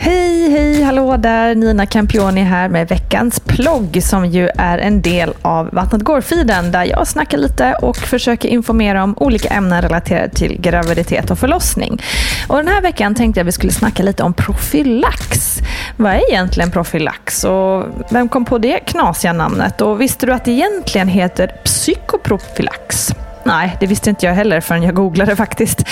Hej, hej, hallå där! Nina Campioni här med veckans plogg som ju är en del av Vattnet går-feeden där jag snackar lite och försöker informera om olika ämnen relaterade till graviditet och förlossning. Och den här veckan tänkte jag att vi skulle snacka lite om profylax. Vad är egentligen profylax och vem kom på det knasiga namnet? Och visste du att det egentligen heter psykoprofylax? Nej, det visste inte jag heller förrän jag googlade faktiskt.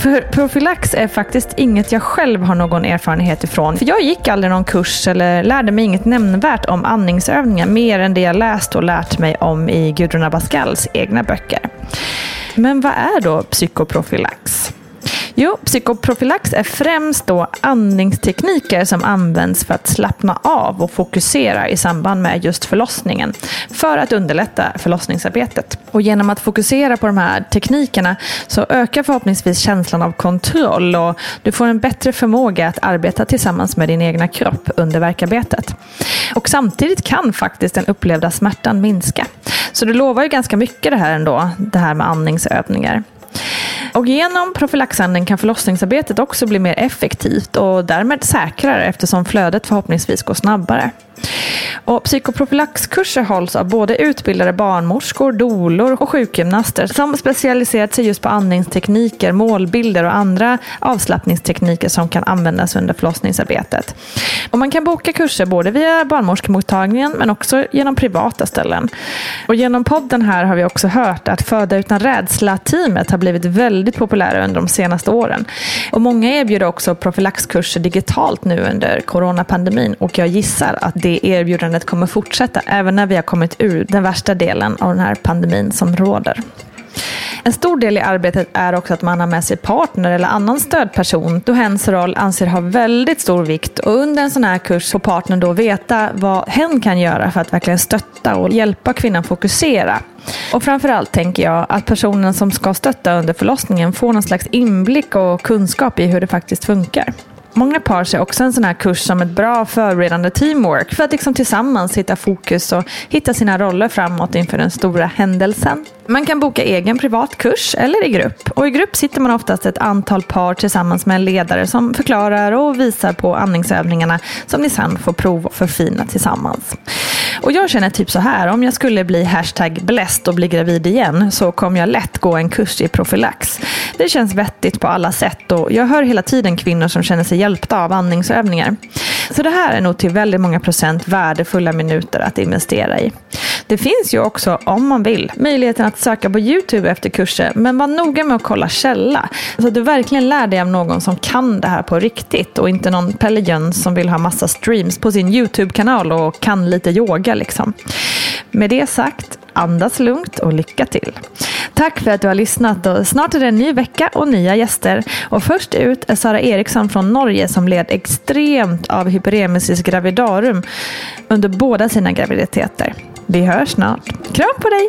För profylax är faktiskt inget jag själv har någon erfarenhet ifrån. För jag gick aldrig någon kurs eller lärde mig inget nämnvärt om andningsövningar mer än det jag läst och lärt mig om i Gudrun Abascals egna böcker. Men vad är då psykoprofylax? Jo, psykoprofylax är främst då andningstekniker som används för att slappna av och fokusera i samband med just förlossningen för att underlätta förlossningsarbetet. Och genom att fokusera på de här teknikerna så ökar förhoppningsvis känslan av kontroll och du får en bättre förmåga att arbeta tillsammans med din egna kropp under verkarbetet. Och samtidigt kan faktiskt den upplevda smärtan minska. Så det lovar ju ganska mycket det här ändå, det här med andningsövningar. Och genom profylaxanden kan förlossningsarbetet också bli mer effektivt och därmed säkrare eftersom flödet förhoppningsvis går snabbare. Och psykoprofylaxkurser hålls av både utbildade barnmorskor, dolor och sjukgymnaster som specialiserat sig just på andningstekniker, målbilder och andra avslappningstekniker som kan användas under förlossningsarbetet. Och man kan boka kurser både via barnmorskemottagningen men också genom privata ställen. Och genom podden här har vi också hört att Föda utan rädsla-teamet har blivit väldigt väldigt populära under de senaste åren. Och många erbjuder också profylaxkurser digitalt nu under coronapandemin och jag gissar att det erbjudandet kommer fortsätta även när vi har kommit ur den värsta delen av den här pandemin som råder. En stor del i arbetet är också att man har med sig partner eller annan stödperson då hens roll anser ha väldigt stor vikt och under en sån här kurs får partnern då veta vad hen kan göra för att verkligen stötta och hjälpa kvinnan fokusera. Och framförallt tänker jag att personen som ska stötta under förlossningen får någon slags inblick och kunskap i hur det faktiskt funkar. Många par ser också en sån här kurs som ett bra förberedande teamwork för att liksom tillsammans hitta fokus och hitta sina roller framåt inför den stora händelsen. Man kan boka egen privat kurs eller i grupp. Och I grupp sitter man oftast ett antal par tillsammans med en ledare som förklarar och visar på andningsövningarna som ni sen får prova och förfina tillsammans. Och jag känner typ så här, om jag skulle bli hashtag bläst och bli gravid igen så kommer jag lätt gå en kurs i profylax. Det känns vettigt på alla sätt och jag hör hela tiden kvinnor som känner sig hjälpta av andningsövningar. Så det här är nog till väldigt många procent värdefulla minuter att investera i. Det finns ju också, om man vill, möjligheten att söka på YouTube efter kurser, men var noga med att kolla källa. Så att du verkligen lär dig av någon som kan det här på riktigt och inte någon Pelle Jöns som vill ha massa streams på sin YouTube-kanal och kan lite yoga liksom. Med det sagt, andas lugnt och lycka till. Tack för att du har lyssnat och snart är det en ny vecka och nya gäster. Och först ut är Sara Eriksson från Norge som led extremt av hyperemesis gravidarum under båda sina graviditeter. Vi hörs snart. Kram på dig!